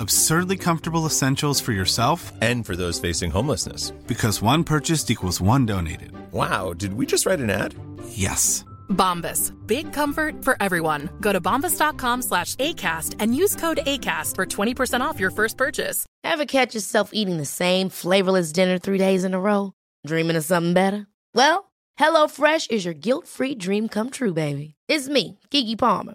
Absurdly comfortable essentials for yourself And for those facing homelessness. because one purchased equals one donated. Wow, did we just write an ad? Yes. Bombas. Big comfort for everyone. Go to bombas.com slash ACAST and use code ACAST for 20% off your first purchase. Ever catch yourself eating the same flavorless dinner three days in a row? Dreaming of something better? Well, HelloFresh is your guilt-free dream come true, baby. It's me, Kiki Palmer.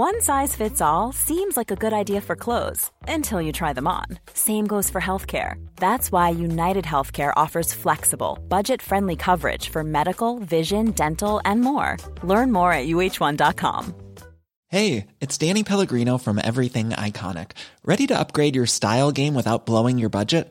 One size fits all seems like a good idea for clothes until you try them on. Same goes for healthcare. That's why United Healthcare offers flexible, budget friendly coverage for medical, vision, dental, and more. Learn more at uh1.com. Hey, it's Danny Pellegrino from Everything Iconic. Ready to upgrade your style game without blowing your budget?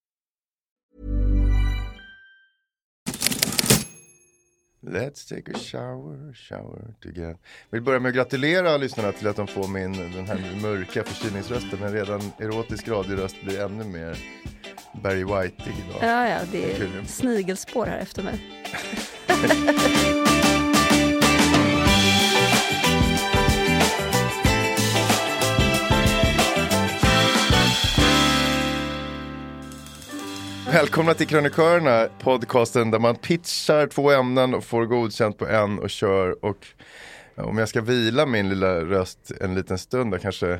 Let's take a shower, shower together. Vill börja med att gratulera lyssnarna till att de får min den här mörka förkylningsrösten. Men redan erotisk radioröst blir ännu mer Barry Whiteig idag. Ja, ja, det är snigelspår här efter mig. Välkomna till Krönikörerna, podcasten där man pitchar två ämnen och får godkänt på en och kör. Och om jag ska vila min lilla röst en liten stund, då kanske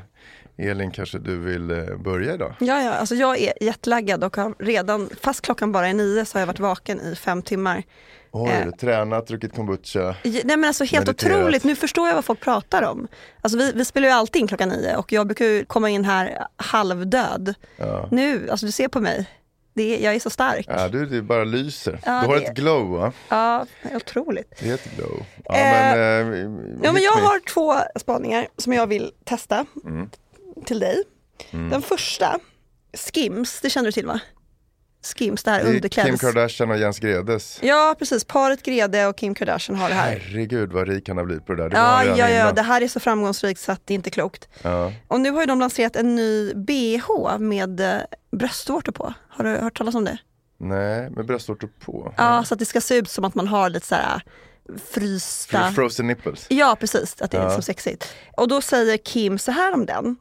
Elin, kanske du vill eh, börja idag? Ja, ja, alltså jag är jetlaggad och har redan, fast klockan bara är nio så har jag varit vaken i fem timmar. Oj, Eh. tränat, druckit kombucha. Nej men alltså helt Mediterat. otroligt, nu förstår jag vad folk pratar om. Alltså vi, vi spelar ju alltid in klockan nio och jag brukar ju komma in här halvdöd. Ja. Nu, alltså du ser på mig, det jag är så stark. Ja, du, det bara lyser. Ja, du har det- ett glow va? Ja, otroligt. Det är ett glow. Ja, Eh, men, eh, Ja, men jag me. har två spaningar som jag vill testa till dig. Den första, Skims, det känner du till va? Skims, det här är Kim underklädes... Kardashian och Jens Gredes. Ja precis, paret Grede och Kim Kardashian har det här. Herregud vad rik han har blivit på det där. Det Ja, ja, ja, innan. det här är så framgångsrikt så att det är inte klokt. Ja. Och nu har ju de lanserat en ny bh med eh, bröstvårtor på. Har du hört talas om det? Nej, med bröstvårtor på. Ja, så att det ska se ut som att man har lite så här äh, frysta... Fr- Frozen nipples. Ja, precis. Att det är Ja. liksom sexigt. Och då säger Kim så här om den.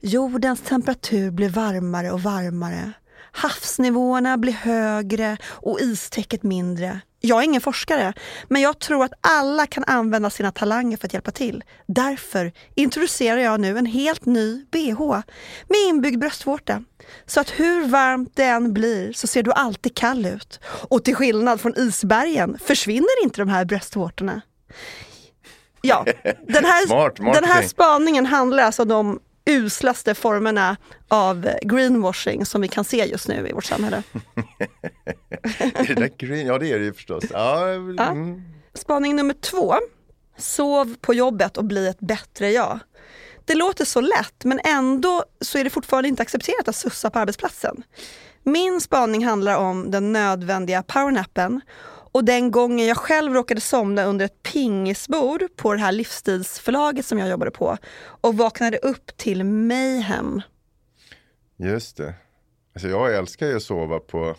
Jordens temperatur blir varmare och varmare. Havsnivåerna blir högre och istäcket mindre. Jag är ingen forskare, men jag tror att alla kan använda sina talanger för att hjälpa till. Därför introducerar jag nu en helt ny bh med inbyggd bröstvårta. Så att hur varmt det än blir så ser du alltid kall ut. Och till skillnad från isbergen försvinner inte de här bröstvårtorna. Ja, den här, Smart den här spaningen handlar alltså om uslaste formerna av greenwashing som vi kan se just nu i vårt samhälle. är det där green? Ja det är det ju förstås. Ja, mm. Spaning nummer två. Sov på jobbet och bli ett bättre jag. Det låter så lätt men ändå så är det fortfarande inte accepterat att sussa på arbetsplatsen. Min spaning handlar om den nödvändiga powernappen och den gången jag själv råkade somna under ett pingisbord på det här livsstilsförlaget som jag jobbade på och vaknade upp till mayhem. Just det. Alltså jag älskar ju att sova på,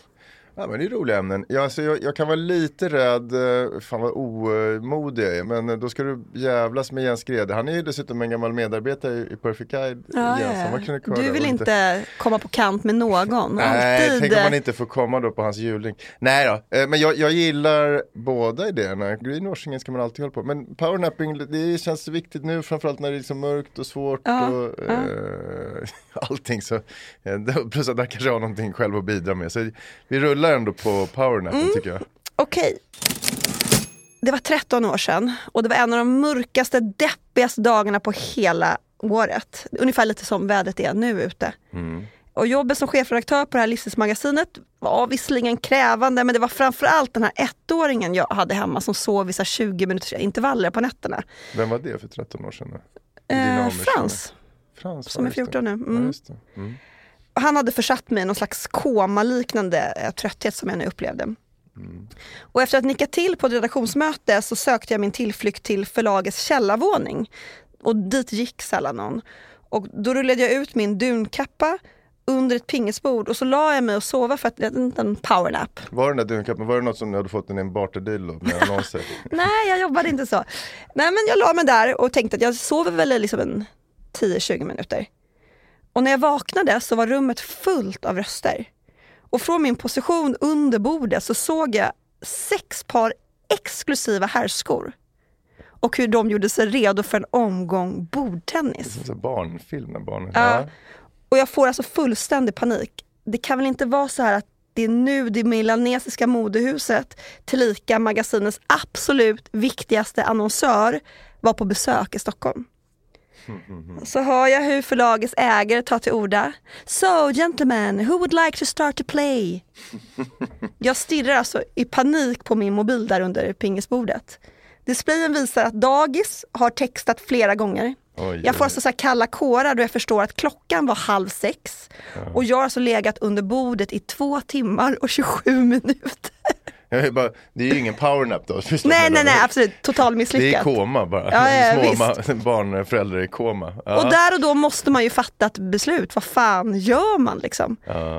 Ja men det är roliga ämnen. Ja, alltså, jag, jag kan vara lite rädd, eh, fan vad omodig jag är, men eh, då ska du jävlas med Jens Grede. Han är ju dessutom en gammal medarbetare i Perfect Guide. Ja, Jens, ja. Du vill inte komma på kant med någon. Nej, Alltid. tänk om man inte får komma då på hans julring. Nej då, eh, men jag, jag gillar båda idéerna. Greenwashingen ska man alltid hålla på Men powernapping, det känns viktigt nu framförallt när det är liksom mörkt och svårt Ja, och eh, allting så. eh, Plus att han kanske har någonting själv att bidra med. Så vi rullar ändå på powernappen Mm. tycker jag. Okej. Det var 13 år sedan och det var en av de mörkaste, deppigaste dagarna på hela året. Ungefär lite som vädret är nu ute. Och jobbet som chefredaktör på det här livsstilsmagasinet var visserligen krävande men det var framförallt den här ettåringen jag hade hemma som sov i så här 20 minuters intervaller på nätterna. Vem var det för 13 år sedan? Eh, Frans, Frans som ja, är just det. 14 nu. Ja, Mm. Mm. Han hade försatt mig i någon slags komaliknande eh, trötthet som jag nu upplevde. Och efter att nicka till på ett redaktionsmöte så sökte jag min tillflykt till förlagets källarvåning. Och dit gick sällan någon. Och då rullade jag ut min dunkappa under ett pingisbord och så la jag mig och sova för att en liten powernap. Var den där dunkappen, var det något som du hade fått en barterdeal med annonser? Nej, jag jobbade inte så. Nej, men jag la mig där och tänkte att jag sover väl liksom en 10-20 minuter. Och när jag vaknade så var rummet fullt av röster. Och från min position under bordet så såg jag sex par exklusiva herrskor. Och hur de gjorde sig redo för en omgång bordtennis. Så här barnfilm när barnen... Ja. Och jag får alltså fullständig panik. Det kan väl inte vara så här att det är nu det milanesiska modehuset, tillika magasinets absolut viktigaste annonsör, var på besök i Stockholm. Så hör jag hur förlagets ägare tar till orda. So gentlemen, who would like to start to play? Jag stirrar alltså i panik på min mobil där under pingisbordet. Displayen visar att dagis har textat flera gånger. Oj, Jag får alltså så kalla kårar då jag förstår att klockan var halv sex. Och jag har alltså legat under bordet i två timmar och 27 minuter. Jag är bara, det är ju ingen powernap då. nej, nej, nej, absolut. Total Det är misslyckat. koma bara. Ja, ja, Små visst. ma- barnföräldrar i koma. Ja. Och där och då måste man ju fatta ett beslut. Vad fan gör man liksom?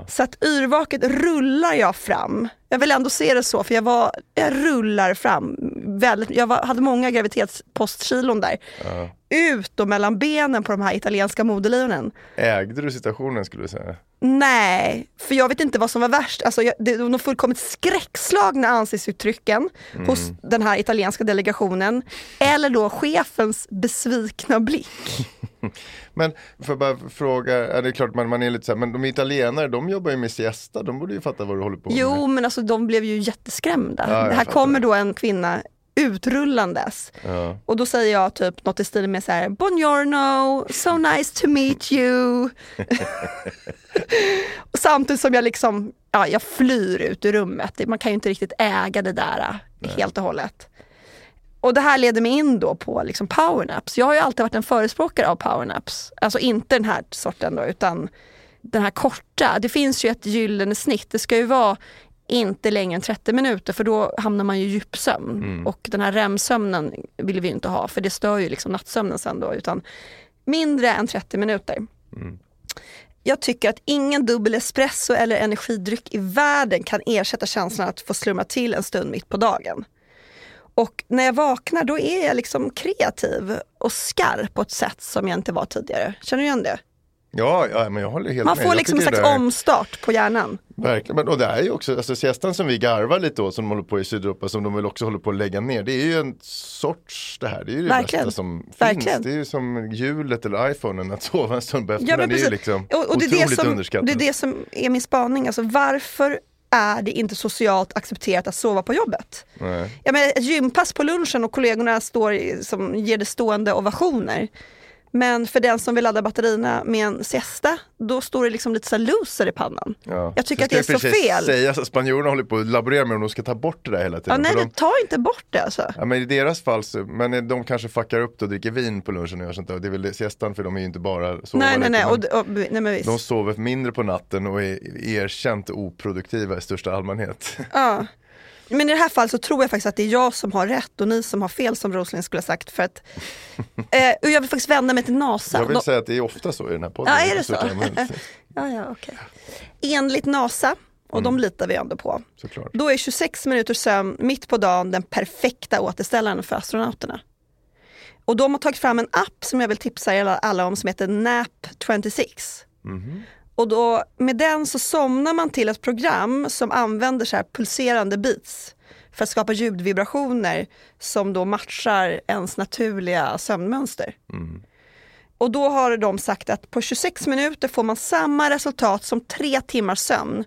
Så att yrvaket rullar jag fram. Jag vill ändå se det så, för jag, var, jag rullar fram. Väldigt, jag var, hade många graviditetspostkilon där. Ut och mellan benen på de här italienska modelejonen. Ägde du situationen skulle du säga? Nej, för jag vet inte vad som var värst. Alltså, jag, det var fullkomligt skräckslagna ansiktsuttrycken hos den här italienska delegationen. Eller då chefens besvikna blick. Men för att bara fråga, är det klart man, man är lite så här, men de italienare de jobbar ju med siesta, de borde ju fatta vad du håller på med. Jo, men alltså de blev ju jätteskrämda. Ja, det här kommer då en kvinna utrullandes. Ja. Och då säger jag typ något i stil med så här, Buongiorno, so nice to meet you. Och Samtidigt som jag liksom, ja, jag flyr ut ur rummet. Man kan ju inte riktigt äga det där äh, helt och hållet. Och det här leder mig in då på liksom powernaps. Jag har ju alltid varit en förespråkare av powernaps. Alltså inte den här sorten då, utan den här korta. Det finns ju ett gyllene snitt. Det ska ju vara inte längre än 30 minuter för då hamnar man ju djupsömn. Och den här REM-sömnen vill vi ju inte ha för det stör ju liksom nattsömnen sen då. Utan mindre än 30 minuter. Jag tycker att ingen dubbel espresso eller energidryck i världen kan ersätta känslan att få slumra till en stund mitt på dagen. Och när jag vaknar då är jag liksom kreativ och skarp på ett sätt som jag inte var tidigare. Känner du igen det? Ja, ja, men jag håller helt Man med. får Jag liksom en slags är- omstart på hjärnan. Verkligen, men, och det är ju också, alltså siestan som vi garvar lite åt som håller på i Sydeuropa som de väl också håller på att lägga ner. Det är ju en sorts det här, det är ju det Verkligen. bästa som Verkligen. finns. Det är ju som hjulet eller iPhonen att sova en stund på Ja, eftermiddagen. men det är ju liksom och, och det, är det, otroligt som, underskattat. det är det som är min spaning. Alltså, varför är det inte socialt accepterat att sova på jobbet? Nej. Jag menar, ett gympass på lunchen och kollegorna står som ger det stående ovationer. Men för den som vill ladda batterierna med en siesta, då står det liksom lite så loser i pannan. Ja. Jag tycker att det är så fel. Spanjorerna håller på att laborera med om de ska ta bort det där hela Ja, tiden. nej, För det, de, ta inte bort det alltså. ja, men i deras fall, så, men de kanske fuckar upp det och dricker vin på lunchen och gör sånt där. Det är väl siestan för de är ju inte bara sova Nej, nej, nej. Och, och, nej men visst. De sover mindre på natten och är erkänt oproduktiva i största allmänhet. Ja. Men i det här fallet så tror jag faktiskt att det är jag som har rätt och ni som har fel som Rosling skulle ha sagt. För att, eh, och jag vill faktiskt vända mig till NASA. Jag vill säga att det är ofta så i den här podden. Ja, är det så? Ja, ja, okej. Enligt NASA och de litar vi ändå på. Såklart. Då är 26 minuters sömn mitt på dagen den perfekta återställaren för astronauterna. Och de har tagit fram en app som jag vill tipsa er alla om som heter Nap 26. Och då, med den så somnar man till ett program som använder så här pulserande beats för att skapa ljudvibrationer som då matchar ens naturliga sömnmönster. Och då har de sagt att på 26 minuter får man samma resultat som tre timmars sömn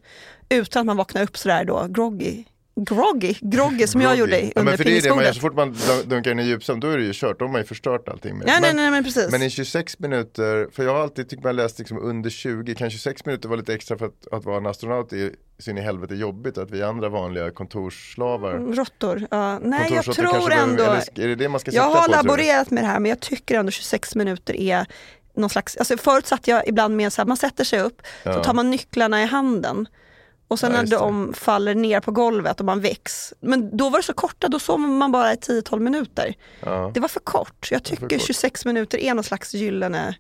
utan att man vaknar upp sådär då groggy. Groggy, groggy som jag gjorde ja, under men för det är det man gör, pingisbordet. så fort man dun- dunkar in i djupsömn då är det ju kört, då har man ju förstört allting. Med. Ja, nej, men, nej, men precis. men i 26 minuter, för jag har alltid tyckt man läst liksom under 20, kan 26 minuter vara lite extra för att, att vara en astronaut är så in i helvete jobbigt att vi andra vanliga kontorsslavar Råttor. Ja, nej, jag tror behöver- ändå... eller är det det man ska Jag har på, laborerat med det här men jag tycker ändå 26 minuter är någon slags, alltså förut satt jag ibland med så här, man sätter sig upp, så Ja. tar man nycklarna i handen och sen Ja, när de faller ner på golvet och man väcks. Men då var det så korta, då sover man bara i 10-12 minuter. Ja, Det var för kort. Jag tycker kort. 26 minuter är någon slags gyllene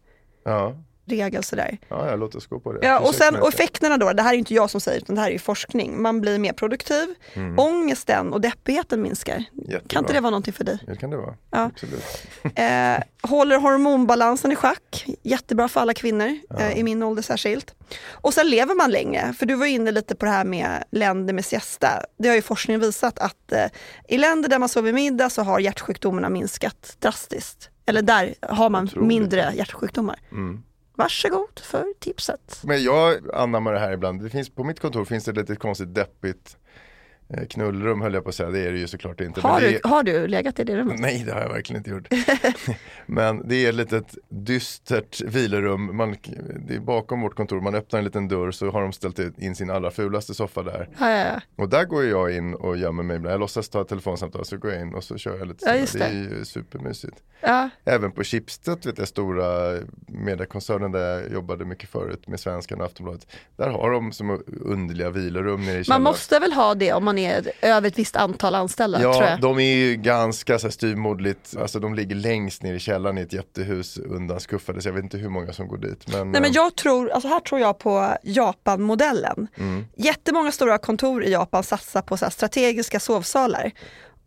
ja, regel sådär. ja, jag låter oss gå på det. Ja, och 26 sen och effekterna då, det här är inte jag som säger utan det här är forskning. Man blir mer produktiv, ångesten och deppigheten minskar. Mm. Jättebra. Kan inte det vara någonting för dig? Det kan det vara, Ja. absolut. Eh, håller hormonbalansen i schack, jättebra för alla kvinnor, eh, i min ålder särskilt. Och sen lever man längre, för du var inne lite på det här med länder med siesta. Det har ju forskningen visat att eh, i länder där man sover middag så har hjärtsjukdomarna minskat drastiskt. Eller där har man mindre hjärtsjukdomar. Mm. Varsågod för tipset. Men jag anammar det här ibland. Det finns, på mitt kontor finns det ett lite konstigt deppigt knullrum höll jag på att säga. Det är det ju såklart inte. Har det du, är, har du legat i det rummet? Nej, det har jag verkligen inte gjort. Men det är ett litet dystert vilorum. Man, det är bakom vårt kontor. Man öppnar en liten dörr så har de ställt in sin allra fulaste soffa där. Ja, ja, ja. Och där går jag in och gömmer mig. ibland. Jag låtsas ta ett telefonsamtal så går jag in och så kör jag lite. Ja, just det är det. ju supermysigt. Även på Schibsted, vet jag, stora mediekoncernen där jag jobbade mycket förut med Svenskan och Aftonbladet. Där har de som underliga vilorum nere i Man källaren. måste väl ha det om man är över ett visst antal anställda tror Ja, jag. de är ju ganska så här styvmoderligt, alltså de ligger längst ner i källaren i ett jättehus undanskuffade så jag vet inte hur många som går dit. Men, Nej men eh, jag tror, alltså här tror jag på Japan-modellen. Mm. Jättemånga stora kontor i Japan satsar på så här strategiska sovsalar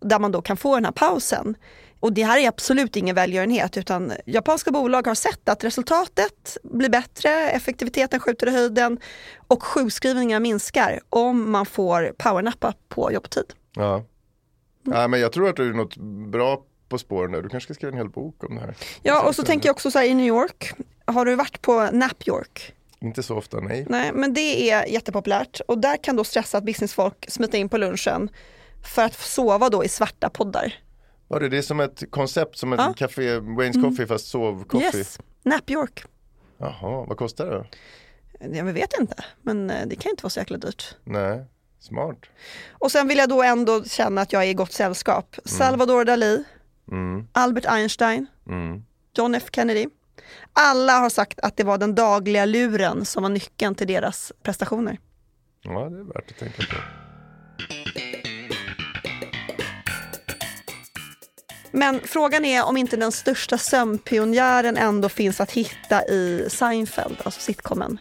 där man då kan få den här pausen. Och det här är absolut ingen välgörenhet utan japanska bolag har sett att resultatet blir bättre, effektiviteten skjuter i höjden och sjukskrivningarna minskar om man får powernappa på jobbtid. ja. Nej, men jag tror att du är något bra på spåren där. Du kanske ska skriva en hel bok om det här. Ja och så tänker jag också så här i New York, har du varit på Nap York? Inte så ofta, nej. Nej, men det är jättepopulärt och där kan då stressat businessfolk smita in på lunchen för att sova då i svarta poddar. Var det, det är som ett koncept, som ett Ja. Mm. café, Wayne's Coffee fast sovcoffee. Yes, Nap York. Jaha, vad kostar det? Jag vet inte, men eh, det kan inte vara så jäkla dyrt. Nej, smart. Och sen vill jag då ändå känna att jag är i gott sällskap. Salvador Dalí, Mm, Albert Einstein, mm. John F Kennedy. Alla har sagt att det var den dagliga luren som var nyckeln till deras prestationer. Ja, det är värt att tänka på. Men frågan är om inte den största sömnpionjären ändå finns att hitta i Seinfeld, alltså sitcomen.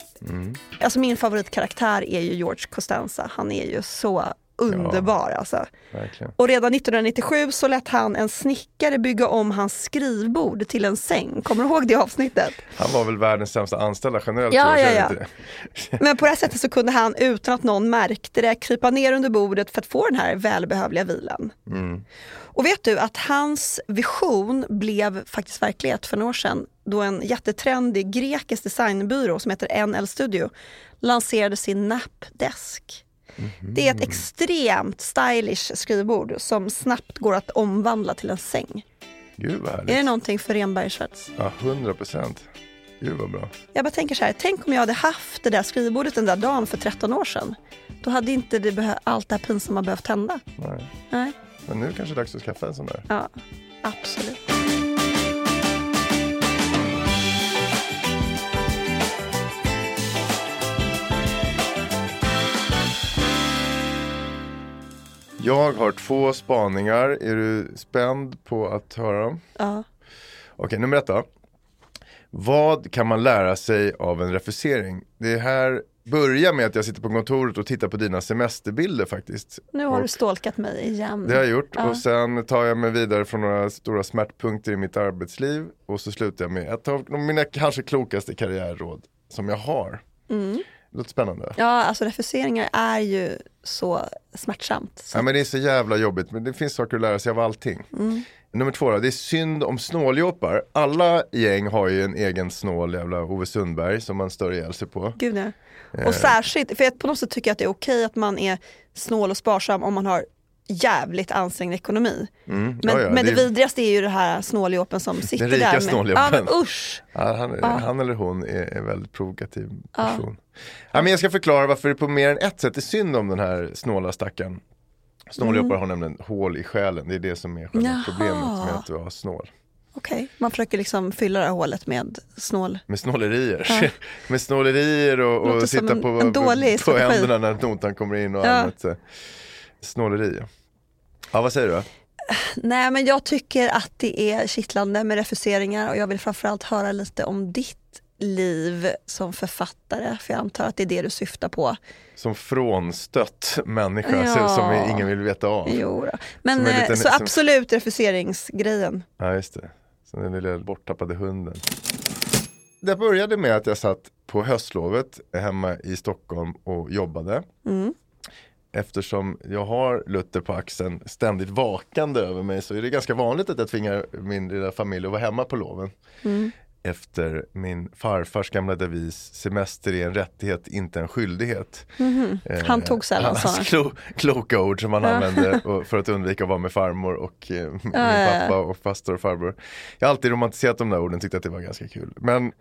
Alltså min favoritkaraktär är ju George Costanza. Han är ju så underbar alltså. Verkligen. Och redan 1997 så lät han en snickare bygga om hans skrivbord till en säng. Kommer du ihåg det avsnittet? Han var väl världens sämsta anställda generellt. Ja, ja, ja. Men på det här sättet så kunde han utan att någon märkte det krypa ner under bordet för att få den här välbehövliga vilan. Och vet du att hans vision blev faktiskt verklighet för några år sedan då en jättetrendig grekisk designbyrå som heter NL Studio lanserade sin Napdesk. Det är ett extremt stylish skrivbord som snabbt går att omvandla till en säng. Gud vad härligt. Är det någonting för Renberg Schwartz? Ja, 100 procent. Gud vad bra. Jag bara tänker så här, tänk om jag hade haft det där skrivbordet den där dagen för 13 år sedan. Då hade inte det allt det här pinsamma behövt hända. Nej. Nej, Men nu kanske det är dags att skaffa en sån där. ja, absolut. Jag har två spaningar. Är du spänd på att höra dem? Ja. Okej, nummer ett då. Vad kan man lära sig av en refusering? Det här börjar med att jag sitter på kontoret och tittar på dina semesterbilder faktiskt. Nu har och du stalkat mig igen. Det har jag gjort Ja. och sen tar jag mig vidare från några stora smärtpunkter i mitt arbetsliv och så slutar jag med ett av mina kanske klokaste karriärråd som jag har. Mm. Det låter spännande. Ja, alltså refuseringar är ju så smärtsamt. Så. Ja, men det är så jävla jobbigt men det finns saker att lära sig av allting. Mm. Nummer två då, det är synd om snåljåpar. Alla gäng har ju en egen snål jävla Ove Sundberg som man stör ihjäl sig på. Gud ja. Eh. Och särskilt, för jag på något sätt tycker jag att det är okej att man är snål och sparsam om man har jävligt ansträngd ekonomi. Mm. Men, Ja, ja, men det, är- vidrigaste är ju det här snåljåpen som sitter rika där. Med, snåljåpen. Ja usch! Ja, han, han eller hon är en väldigt provokativ person. Men jag ska förklara varför det på mer än ett sätt är synd om den här snåla stackaren. Snåljåpar har nämligen hål i själen, det är det som är själva Mm. Jaha. problemet med att vara snål. Okej, man försöker liksom fylla det här hålet med snål. Med snålerier. Ja. med snålerier och, och sitta en- på, en på strategi. händerna när notan kommer in och annat. Snåleri. Ja, vad säger du? Nej men jag tycker att det är kittlande med refuseringar och jag vill framförallt höra lite om ditt liv som författare. För jag antar att det är det du syftar på. Som frånstött människa Ja. som ingen vill veta av. Jo då. Men Som en eh, liten- så som- absolut refuseringsgrejen. Ja, just det. Så den lilla borttappade hunden. Det började med att jag satt på höstlovet hemma i Stockholm och jobbade. Mm. Eftersom jag har Luther på axeln ständigt vakande över mig så är det ganska vanligt att jag tvingar min lilla familj att vara hemma på loven. Mm. Efter min farfars gamla devis semester är en rättighet, inte en skyldighet. Eh, Han tog sällan hans sådana. klo, kloka ord som han Ja. använde för att undvika att vara med farmor och eh, min pappa och faster och farbror. Jag har alltid romantiserat de där orden, tyckte att det var ganska kul. Men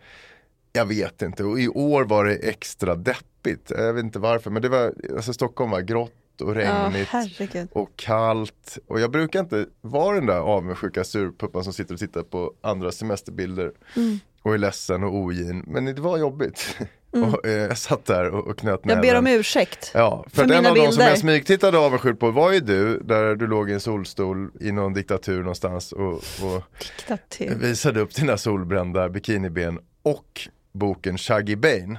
jag vet inte, och i år var det extra deppigt. Jag vet inte varför, men det var, alltså Stockholm var grått och regnigt herregud. och kallt. Och jag brukar inte vara den där avundsjuka surpuppan som sitter och tittar på andra semesterbilder Mm. och är ledsen och ogin. Men det var jobbigt. och, eh, jag satt där och, och knöt Mm. Jag ber om ursäkt. Ja, för, för att en mina av de som bilder. jag smygtittade avundsjukt på var ju du, där du låg i en solstol i någon diktatur någonstans och, och Diktatur. visade upp dina solbrända bikiniben och boken Shaggy Bane.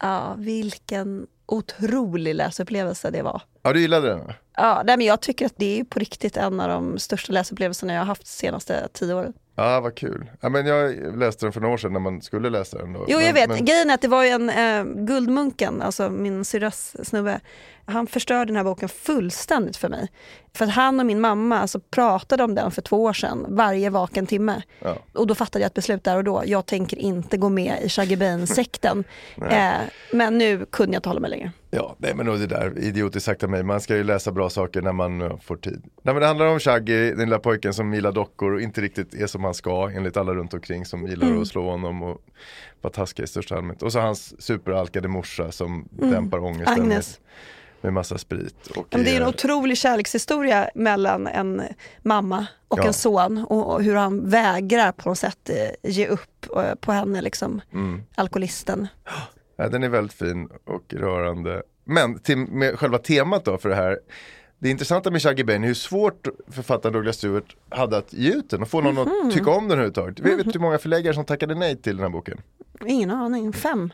Ja, vilken otrolig läsupplevelse det var. Ja, du gillade den? Ja, nej, men jag tycker att det är på riktigt en av de största läsupplevelserna jag har haft de senaste tio åren. Ja, vad kul. Ja, men jag läste den för några år sedan när man skulle läsa den. Då. Jo, men, jag vet. Men, Grejen är att det var ju en eh, Guldmunken, alltså min syrras snubbe. Han förstörde den här boken fullständigt för mig. För att han och min mamma alltså, pratade om den för två år sedan, varje vaken timme. ja. Och då fattade jag ett beslut där och då. Jag tänker inte gå med i Shaggy Bane-sekten. eh, men nu kunde jag inte hålla mig längre. Ja, nej men det där idiotiskt sagt av mig, man ska ju läsa bra saker när man eh, får tid. Nej men det handlar om Shaggy, den lilla pojken som gillar dockor och inte riktigt är som han ska enligt alla runt omkring som gillar Mm. att slå honom och vara taskiga i största allmänhet. Och så hans superalkade morsa som Mm. dämpar ångesten med, Agnes. med massa sprit. Och men det är en otrolig kärlekshistoria mellan en mamma och Ja. en son och och hur han vägrar på något sätt eh, ge upp eh, på henne, liksom, mm. alkoholisten. Ja, den är väldigt fin och rörande. Men till, med själva temat då för det här. Det intressanta med Shaggy Bane är hur svårt författaren Douglas Stewart hade att ge ut den och få någon Mhm. att tycka om den överhuvudtaget. Vet du hur många förläggare som tackade nej till den här boken? Ingen aning, fem.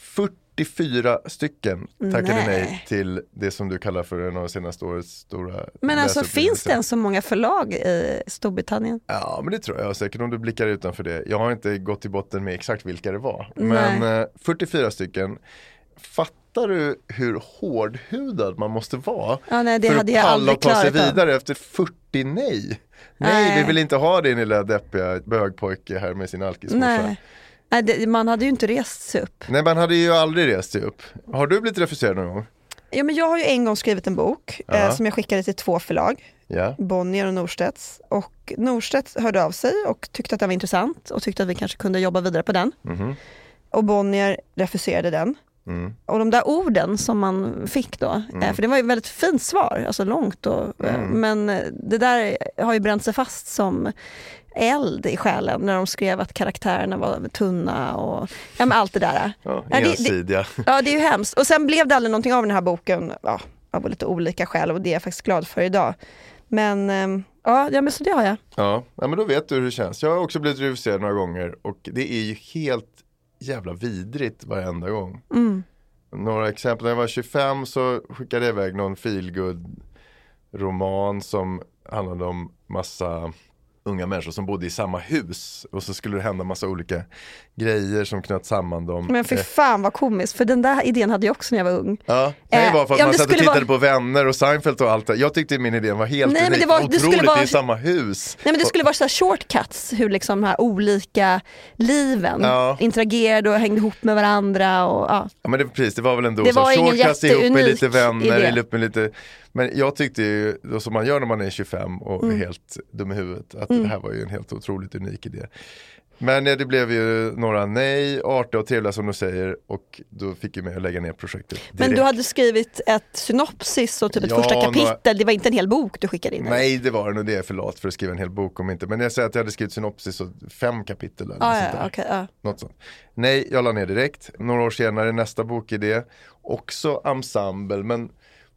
44 stycken tackade nej. Nej. till det som du kallar för en av de senaste årets stora Men alltså finns det ens så många förlag i Storbritannien? Ja men det tror jag säkert om du blickar utanför det. Jag har inte gått till botten med exakt vilka det var. Nej. Men eh, 44 stycken. Fattar du hur hårdhudad man måste vara Ja, nej, det för att palla och ta sig klarat av. vidare efter 40 nej? Nej, Nej. vi vill inte ha din lilla deppiga bögpojke här med sin alkismorsa. Nej. Det, man hade ju inte rest sig upp. Nej, man hade ju aldrig rest sig upp. Har du blivit refuserad någon gång? Ja, men jag har ju en gång skrivit en bok eh, som jag skickade till två förlag. Ja. Bonnier och Norstedts. Och Norstedts hörde av sig och tyckte att den var intressant och tyckte att vi kanske kunde jobba vidare på den. Mhm. Och Bonnier refuserade den. Mm. Och de där orden som man fick då, eh, för det var ju ett väldigt fint svar, alltså långt. Och, eh, Mm. Men eh, det där har ju bränt sig fast som eld i själen när de skrev att karaktärerna var tunna och ja, men allt det där. Ja, Ja, det- det- ensidiga. Ja, det är ju hemskt. Och sen blev det aldrig någonting av den här boken, ja, av lite olika skäl och det är jag faktiskt glad för idag. Men ehm, ja, ja, men så det har jag. Ja, ja, men då vet du hur det känns. Jag har också blivit refuserad några gånger och det är ju helt jävla vidrigt varenda gång. Mm. Några exempel, när jag var 25 så skickade jag iväg någon feelgood roman som handlade om massa unga människor som bodde i samma hus och så skulle det hända massa olika grejer som knöt samman dem. Men Eh, fan vad komiskt, för den där idén hade jag också när jag var ung. Ja, det Eh, vara för att ja, man satt och tittade vara- på vänner och Seinfeld och allt det. Jag tyckte min idé var helt Nej, men unik. det var- det skulle Otroligt, vara- är samma hus. Nej men det skulle vara så här shortcuts, hur liksom de här olika liven Ja. interagerade och hängde ihop med varandra. Och, ja. Ja men det, precis, det var väl ändå Det så. var Shortcuts ihop med lite vänner, ihop med lite Men jag tyckte ju, som man gör när man är 25 och Mm. är helt dum i huvudet, att det här var ju en helt otroligt unik idé. Men eh, det blev ju några nej, artiga och trevliga som du säger och då fick ju mig att lägga ner projektet direkt. Men du hade skrivit ett synopsis och typ ett Ja, första några- kapitel, det var inte en hel bok du skickade in? Nej det var det nog, det är jag för lat för att skriva en hel bok om inte. Men jag säger att jag hade skrivit synopsis och fem kapitel eller Ah, sånt ja, okej, ja. Något sånt. Nej, jag la ner direkt. Några år senare, nästa bokidé. Också ensemble, men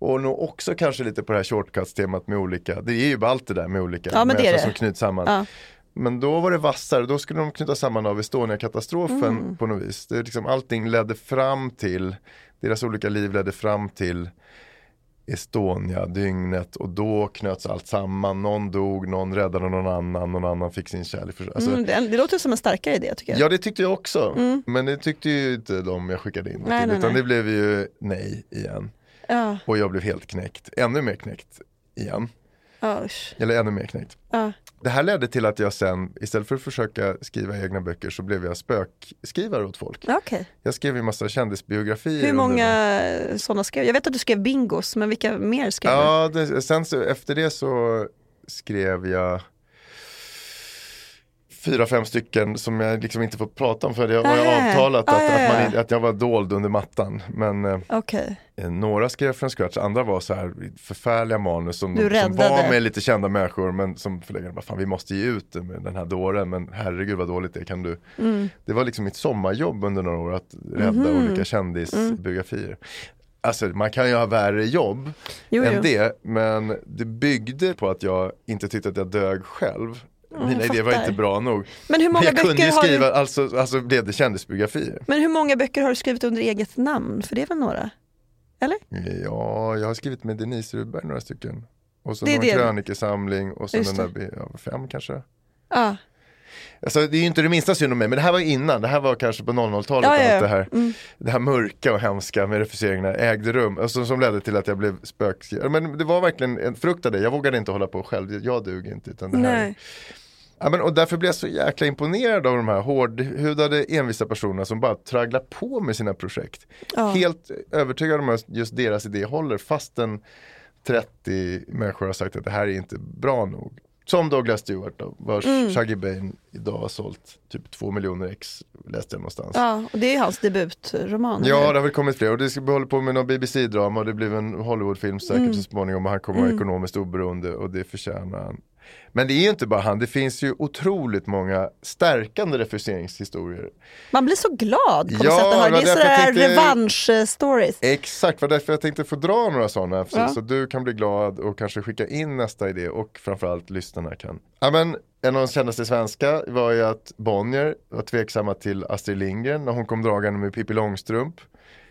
och nog också kanske lite på det här shortcuts-temat med olika, det är ju allt det där med olika Ja, men det är det. som knyts samman. Ja. Men då var det vassare, då skulle de knyta samman av Estonia-katastrofen Mm. på något vis. Det är liksom, allting ledde fram till, deras olika liv ledde fram till Estonia-dygnet och då knöts allt samman. Någon dog, någon räddade någon annan, någon annan fick sin kärlek. Alltså, Mm, det, det låter som en starkare idé tycker jag. Ja det tyckte jag också, men det tyckte ju inte de jag skickade in det Nej, till. nej, utan nej. det blev ju nej igen. Ja, Och jag blev helt knäckt, ännu mer knäckt igen. usch. Eller ännu mer knäckt. ja. Det här ledde till att jag sen, istället för att försöka skriva egna böcker så blev jag spökskrivare åt folk. Okej. Jag skrev ju massa kändisbiografier. Hur under många den- sådana skrev Jag vet att du skrev bingos, men vilka mer skrev du? Ja, det, sen så, efter det så skrev jag fyra, fem stycken som jag liksom inte får prata om för det ju Nej. avtalat Ah, att, ja, att, man, ja. att jag var dold under mattan. Men eh, Okej. Eh, Några skrev från scratch, andra var så här förfärliga manus som, som var med lite kända människor men som förläggaren bara, fan vi måste ge ut med den här dåren men herregud vad dåligt det kan du. Mm. Det var liksom mitt sommarjobb under några år att rädda Mhm. olika kändisbiografier. Alltså man kan ju ha värre jobb Jo, än jo. det men det byggde på att jag inte tyckte att jag dög själv. Mina idéer var inte bra nog. Men hur många jag kunde böcker ju har skriva, du- alltså, alltså blev det kändisbiografier. Men hur många böcker har du skrivit under eget namn? För det är väl några? Eller? Ja, jag har skrivit med Denise Rudberg några stycken. Och så Det någon det. krönikesamling och så Just den där, ja, fem kanske. Ja. Alltså, det är ju inte det minsta synd om mig, men det här var innan, det här var kanske på 00-talet Ja, ja, ja. allt det här. Mm. Det här mörka och hemska med refuseringarna ägde rum, alltså, som ledde till att jag blev spökskrivare. Men det var verkligen en frukt av det, jag vågade inte hålla på själv, jag duger inte. Utan det här, Nej. Ja, men, och därför blev jag så jäkla imponerad av de här hårdhudade envisa personerna som bara tragglar på med sina projekt. Ja. Helt övertygad om att just deras idé håller fastän 30 människor har sagt att det här är inte bra nog. Som Douglas Stewart då, vars Mm. Shaggy Bane idag har sålt typ 2 miljoner ex, läste jag någonstans. Ja, och det är hans debutroman. Ja, eller? det har väl kommit fler och det ska vi hålla på med någon BBC-drama och det blir en Hollywoodfilm säkert Mm. så småningom och han kommer vara ekonomiskt oberoende och det förtjänar han. Men det är ju inte bara han, det finns ju otroligt många stärkande refuseringshistorier. Man blir så glad på något Ja, sätt att höra. det är sådär tänkte- revansch-stories. Exakt, var därför jag tänkte få dra några sådana så, Ja. så du kan bli glad och kanske skicka in nästa idé och framförallt lyssnarna kan. Ja, men, en av de kändaste svenska var ju att Bonnier var tveksamma till Astrid Lindgren när hon kom dragande med Pippi Långstrump.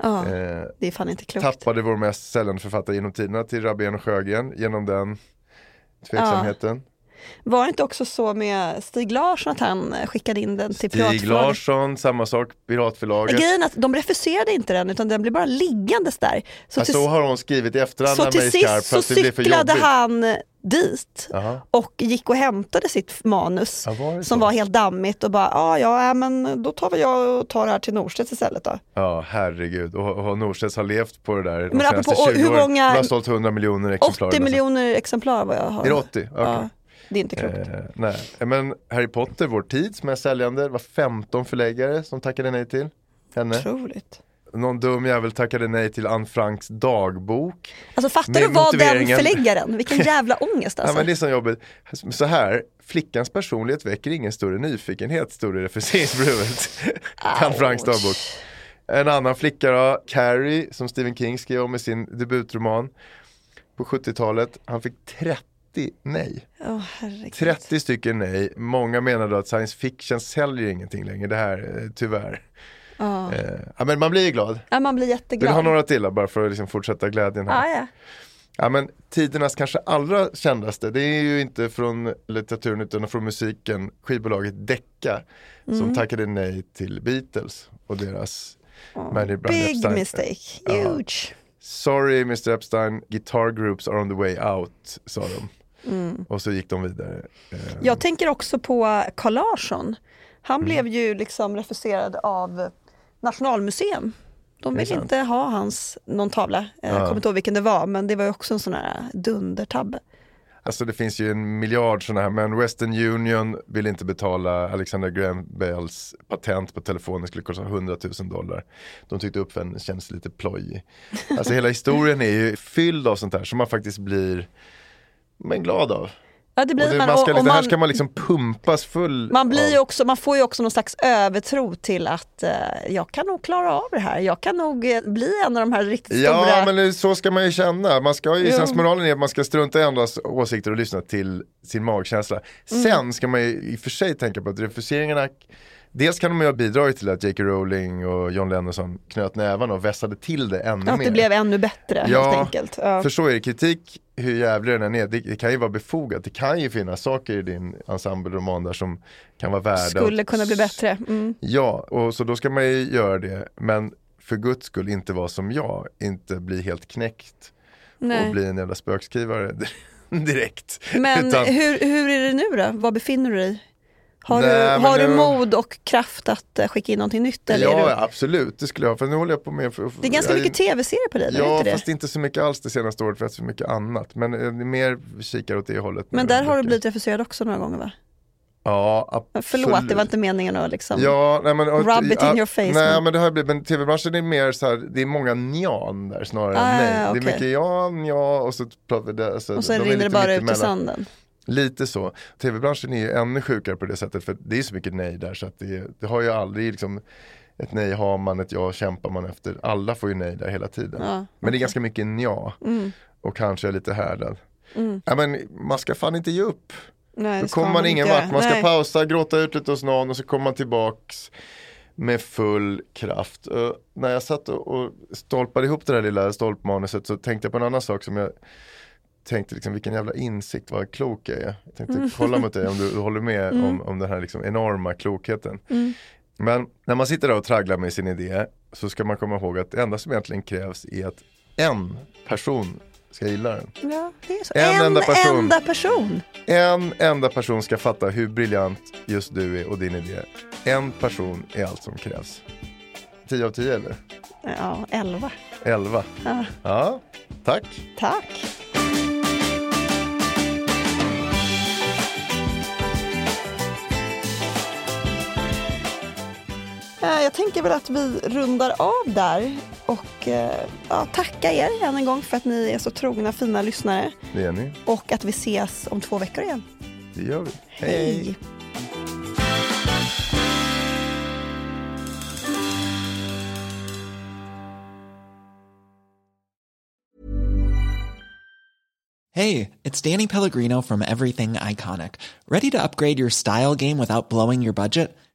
Ja, Eh, det är fan inte klokt. tappade vår mest säljande författare genom tiderna till Rabén och Sjögren genom den tveksamheten. Var det inte också så med Stig Larsson att han skickade in den till Stig piratförlaget? Larsson, samma sak, Piratförlaget. Grejen är att de refuserade inte den utan den blev bara liggandes där. Så, Ja, till, så har hon skrivit i efterhand så till sist så cyklade han dit Jaha. och gick och hämtade sitt manus Ja, var som var helt dammigt och bara ah, ja, ja men då tar väl jag och tar det här till Norstedts istället då. Ja, herregud. Och, och Norstedts har levt på det där de Men senaste apropå, 20 hur åren. många- De har sålt 100 miljoner exemplar. 80 eller så. miljoner exemplar vad jag har. Är det 80? Okej. Ja, det är inte klokt. Eh, nej, men Harry Potter, vår tids mest säljande, det var 15 förläggare som tackade nej till henne. Otroligt. Någon dum jävel tackade nej till Anne Franks dagbok. Alltså fattar du vad den förläggaren, vilken jävla ångest alltså. men det är så jobbigt. Så här, flickans personlighet väcker ingen större nyfikenhet, stod det refuseringsbrevet. Anne Franks dagbok. En annan flicka då, Carrie, som Stephen King skrev om i sin debutroman på 70-talet. Han fick nej. Åh, herregud. 30 stycken nej. Många menar då att science fiction säljer ingenting längre. Det här, eh, tyvärr. Ja. Eh, ja, men man blir ju glad. Ja, man blir Vill du jätteglad. ha några till bara för att liksom fortsätta glädjen här? Ja, ja. Ja men tidernas kanske allra kändaste, det är ju inte från litteraturen utan från musiken, skivbolaget Decca Mm. som tackade nej till Beatles och deras Mary Brand Big Epstein. mistake, Ja. huge. Sorry Mr Epstein, guitar groups are on the way out, sa de. Mm. Och så gick de vidare. Eh, Jag tänker också på Carl Larsson. Han Mm. blev ju liksom refuserad av Nationalmuseum. De Det vill inte ha hans, någon tavla. Eh, Jag Ja. kommer inte ihåg vilken det var, men det var ju också en sån här dundertabbe. Alltså det finns ju en miljard sådana här, men Western Union vill inte betala Alexander Graham Bells patent på telefonen, skulle kosta 100 000 dollar. De tyckte uppfinningen kändes lite plojig. Alltså hela historien är ju fylld av sånt här som man faktiskt blir men glad av. Ja, det blir det, man, man ska, och, och det här man, ska man liksom pumpas full man, blir av. också, man får ju också någon slags övertro till att eh, jag kan nog klara av det här. Jag kan nog eh, bli en av de här riktigt Ja stora. men det- så ska man ju känna. Man ska ju, Jo. sensmoralen är att man ska strunta i andras åsikter och lyssna till sin magkänsla. Mm. Sen ska man ju i och för sig tänka på att refuseringarna Dels kan de ju ha bidragit till att J.K. Rowling och John Lennon knöt nävarna och vässade till det ännu att mer. det blev ännu bättre Ja, helt enkelt. Ja. För så är det, kritik hur jävlig den än är, det, det kan ju vara befogat. Det kan ju finnas saker i din ensembleroman där som kan vara värda Skulle kunna bli bättre. Mm. Ja, och så då ska man ju göra det. Men för guds skull inte vara som jag, inte bli helt knäckt Nej. och bli en jävla spökskrivare direkt. Men Utan- hur, hur är det nu då? Var befinner du dig? Har, Nej, du, har du mod och kraft att eh, skicka in någonting nytt? Eller ja, är du... absolut, det skulle jag. För nu håller jag på med... För, Det är ganska jag, mycket tv-serier på dig, Ja, inte det? fast inte så mycket alls det senaste året för att så mycket annat. Men eh, mer kikar åt det hållet. Men där har du blivit refuserad också några gånger va? Ja, absolut. Förlåt, det var inte meningen att liksom... Ja, nej, men, och- Rub it in your face, Nej, men- det har blivit, men tv-branschen är mer så här, det är många njan där snarare Ah, än nej. ja, Det är mycket ja, ja och så pratar vi där. Alltså, och sen de rinner det bara ut i sanden. Lite så. Tv-branschen är ju ännu sjukare på det sättet för det är så mycket nej där så att det, det har ju aldrig liksom ett nej har man, ett ja kämpar man efter. Alla får ju nej där hela tiden. Ja, Men det är ganska mycket ja Mm. och kanske lite härdad. Ja, men man ska fan inte ge upp. Nej, Då kommer man ingen vart. Man ska Nej. pausa, gråta ut lite hos någon och så kommer man tillbaks med full kraft. Och när jag satt och, och stolpade ihop det där lilla stolpmanuset så tänkte jag på en annan sak som jag tänkte liksom vilken jävla insikt, vad klok jag är. Jag tänkte kolla mot dig om du, du håller med om, om den här liksom enorma klokheten. Men när man sitter där och tragglar med sin idé så ska man komma ihåg att det enda som egentligen krävs är att en person ska gilla den. Ja. En En, enda person. enda person. En enda person ska fatta hur briljant just du är och din idé. En person är allt som krävs. 10 av 10 eller? Ja, elva. 11. Ja. Ja, tack. Tack. Jag tänker väl att vi rundar av där och eh, ja, tacka er än en gång för att ni är så trogna fina lyssnare Det är ni. och att vi ses om två veckor igen. Det gör vi. Hej! Hey, it's Danny Pellegrino from Everything Iconic. Ready to upgrade your style game without blowing your budget?